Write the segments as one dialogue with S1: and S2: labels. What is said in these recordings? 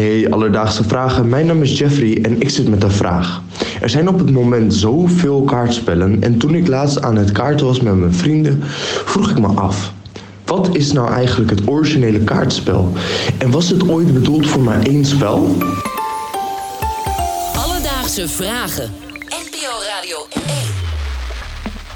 S1: Hey Alledaagse Vragen, mijn naam is Jeffrey en ik zit met een vraag. Er zijn op het moment zoveel kaartspellen en toen ik laatst aan het kaarten was met mijn vrienden, vroeg ik me af. Wat is nou eigenlijk het originele kaartspel? En was het ooit bedoeld voor maar één spel?
S2: Alledaagse Vragen. NPO Radio 1.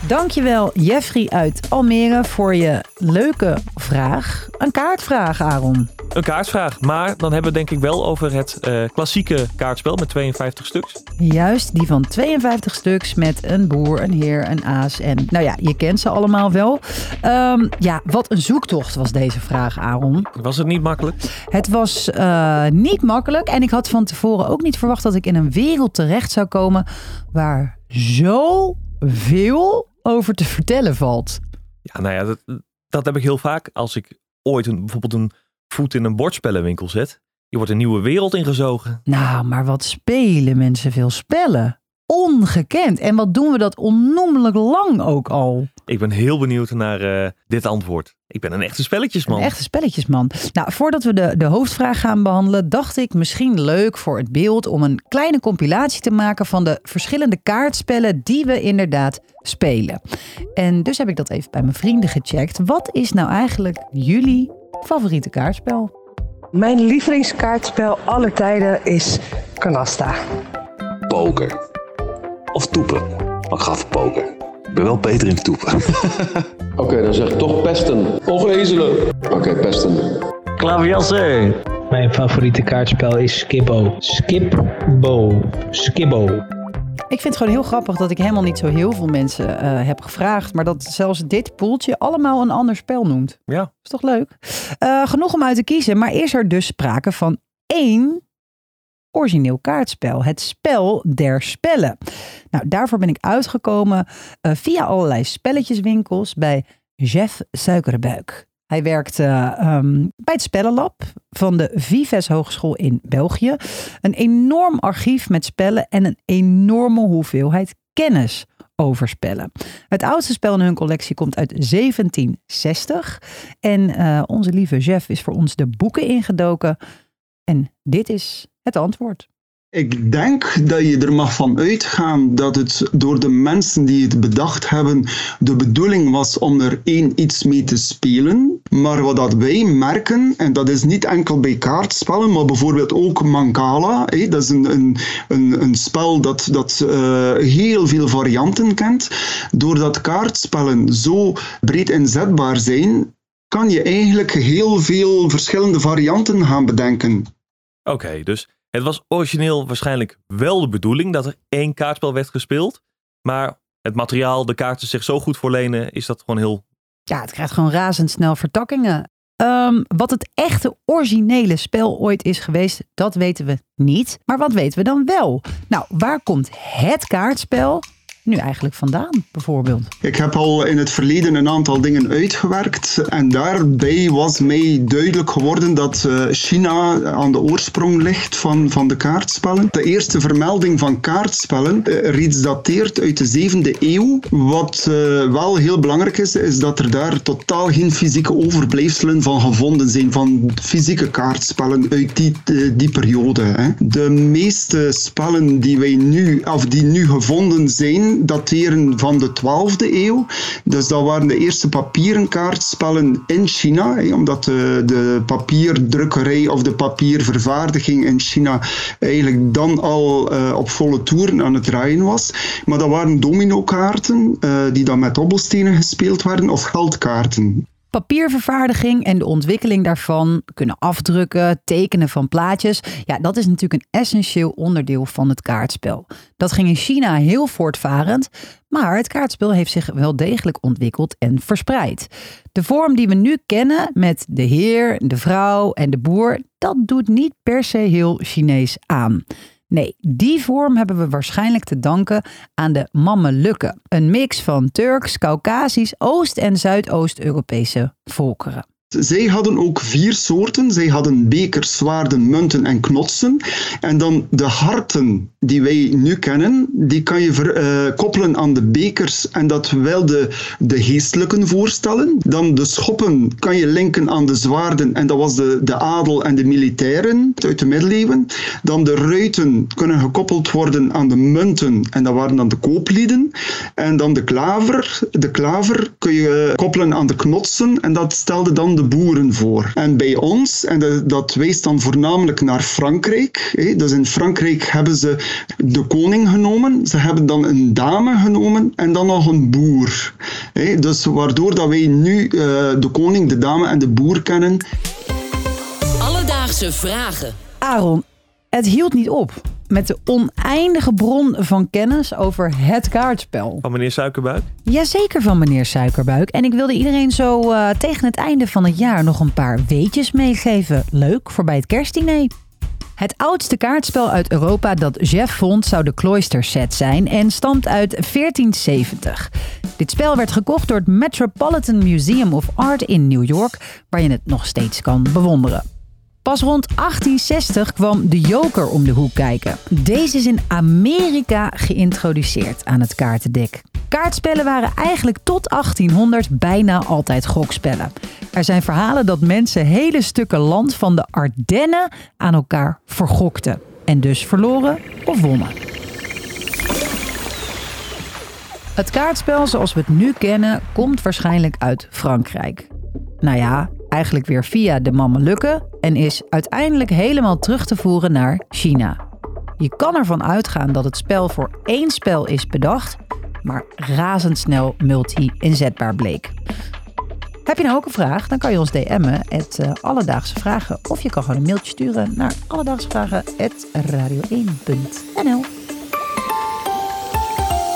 S3: Dankjewel Jeffrey uit Almere voor je leuke vraag. Een kaartvraag, Aaron.
S4: Een kaartvraag, maar dan hebben we denk ik wel over het eh, klassieke kaartspel met 52 stuks.
S3: Juist, die van 52 stuks met een boer, een heer, een aas en... Nou ja, je kent ze allemaal wel. Ehm, ja, wat een zoektocht was deze vraag, Aaron.
S4: Was het niet makkelijk?
S3: Het was eh, niet makkelijk en ik had van tevoren ook niet verwacht dat ik in een wereld terecht zou komen waar zoveel over te vertellen valt.
S4: Ja, nou ja, dat, dat heb ik heel vaak als ik ooit een, bijvoorbeeld een voet in een bordspellenwinkel zet. Je wordt een nieuwe wereld ingezogen.
S3: Nou, maar wat spelen mensen veel spellen? Ongekend. En wat doen we dat onnoemelijk lang ook al?
S4: Ik ben heel benieuwd naar eh, dit antwoord. Ik ben een echte spelletjesman.
S3: Een echte spelletjesman. Nou, voordat we de, de hoofdvraag gaan behandelen, dacht ik misschien leuk voor het beeld om een kleine compilatie te maken van de verschillende kaartspellen die we inderdaad spelen. En dus heb ik dat even bij mijn vrienden gecheckt. Wat is nou eigenlijk jullie favoriete kaartspel?
S5: Mijn lievelingskaartspel aller tijden is Canasta.
S6: Poker. Of toepen. Maar ik ga voor poker. Ik ben wel beter in toepen.
S7: Oké, dan zeg ik toch pesten. Of ezelen. Oké, pesten.
S8: Klaverjassen.
S9: Mijn favoriete kaartspel is Skippo. Skipbo. Skibbo.
S3: Ik vind het gewoon heel grappig dat ik helemaal niet zo heel veel mensen eh, heb gevraagd. Maar dat zelfs dit poeltje allemaal een ander spel noemt.
S4: Ja.
S3: Is toch leuk? Eh, genoeg om uit te kiezen. Maar is er dus sprake van één origineel kaartspel. Het spel der spellen. Nou, daarvoor ben ik uitgekomen eh, via allerlei spelletjeswinkels bij Jeff Suikerbuik. Hij werkte ehm, bij het Spellenlab van de Vives Hogeschool in België. Een enorm archief met spellen en een enorme hoeveelheid kennis over spellen. Het oudste spel in hun collectie komt uit 1760. En eh, onze lieve Jeff is voor ons de boeken ingedoken. En dit is het antwoord.
S10: Ik denk dat je er mag van uitgaan dat het door de mensen die het bedacht hebben de bedoeling was om er één iets mee te spelen. Maar wat dat wij merken, en dat is niet enkel bij kaartspellen, maar bijvoorbeeld ook Mancala. Dat is een, een, een, een spel dat, dat uh, heel veel varianten kent. Doordat kaartspellen zo breed inzetbaar zijn, kan je eigenlijk heel veel verschillende varianten gaan bedenken.
S4: Oké, dus het was origineel waarschijnlijk wel de bedoeling dat er één kaartspel werd gespeeld. Maar het materiaal, de kaarten zich zo goed voorlenen, is dat gewoon heel.
S3: Ja, het krijgt gewoon razendsnel vertakkingen. Um, wat het echte originele spel ooit is geweest, dat weten we niet. Maar wat weten we dan wel? Nou, waar komt het kaartspel nu eigenlijk vandaan, bijvoorbeeld?
S10: Ik heb al in het verleden een aantal dingen uitgewerkt. En daarbij was mij duidelijk geworden dat uh, China aan de oorsprong ligt van, van de kaartspellen. De eerste vermelding van kaartspellen uh, reeds dateert uit de 7e eeuw. Wat uh, wel heel belangrijk is, is dat er daar totaal geen fysieke overblijfselen van gevonden zijn. Van fysieke kaartspellen uit die, die periode. Hè. De meeste spellen die wij nu, of die nu gevonden zijn, dateren van de 12e eeuw. Dus dat waren de eerste papieren kaartspellen in China, omdat de, de papierdrukkerij of de papiervervaardiging in China eigenlijk dan al uh, op volle toeren aan het draaien was. Maar dat waren dominokaarten uh, die dan met dobbelstenen gespeeld werden of geldkaarten.
S3: Papiervervaardiging en de ontwikkeling daarvan, kunnen afdrukken, tekenen van plaatjes. Ja, dat is natuurlijk een essentieel onderdeel van het kaartspel. Dat ging in China heel voortvarend, maar het kaartspel heeft zich wel degelijk ontwikkeld en verspreid. De vorm die we nu kennen met de heer, de vrouw en de boer, dat doet niet per se heel Chinees aan. Nee, die vorm hebben we waarschijnlijk te danken aan de Mamelukken. Een mix van Turks, Caucasisch, Oost- en Zuidoost-Europese volkeren.
S10: Zij hadden ook vier soorten. Zij hadden bekers, zwaarden, munten en knotsen. En dan de harten die wij nu kennen, die kan je ver, uh, koppelen aan de bekers en dat wel de, de geestelijken voorstellen. Dan de schoppen kan je linken aan de zwaarden en dat was de, de adel en de militairen uit de middeleeuwen. Dan de ruiten kunnen gekoppeld worden aan de munten en dat waren dan de kooplieden. En dan de klaver. De klaver kun je koppelen aan de knotsen en dat stelde dan de boeren voor. En bij ons, en dat, dat wijst dan voornamelijk naar Frankrijk, hè, dus in Frankrijk hebben ze de koning genomen, ze hebben dan een dame genomen en dan nog een boer. Hè, dus waardoor dat wij nu uh, de koning, de dame en de boer kennen.
S2: Alledaagse vragen.
S3: Aaron, het hield niet op met de oneindige bron van kennis over het kaartspel.
S4: Van meneer Suikerbuik?
S3: Jazeker van meneer Suikerbuik. En ik wilde iedereen zo uh, tegen het einde van het jaar nog een paar weetjes meegeven. Leuk voor bij het kerstdiner. Het oudste kaartspel uit Europa dat Jeff vond zou de Cloister set zijn en stamt uit 1470. Dit spel werd gekocht door het Metropolitan Museum of Art in New York, waar je het nog steeds kan bewonderen. Pas rond 1860 kwam de joker om de hoek kijken. Deze is in Amerika geïntroduceerd aan het kaartendek. Kaartspellen waren eigenlijk tot 1800 bijna altijd gokspellen. Er zijn verhalen dat mensen hele stukken land van de Ardennen aan elkaar vergokten. En dus verloren of wonnen. Het kaartspel zoals we het nu kennen komt waarschijnlijk uit Frankrijk. Nou ja, eigenlijk weer via de Mamelukken en is uiteindelijk helemaal terug te voeren naar China. Je kan ervan uitgaan dat het spel voor één spel is bedacht, maar razendsnel multi-inzetbaar bleek. Heb je nou ook een vraag? Dan kan je ons DM'en, het uh, Alledaagse Vragen. Of je kan gewoon een mailtje sturen naar alledaagsvragen.radio1.nl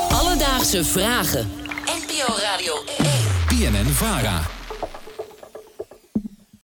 S2: Alledaagse Vragen. NPO Radio 1.
S11: PNN-VARA.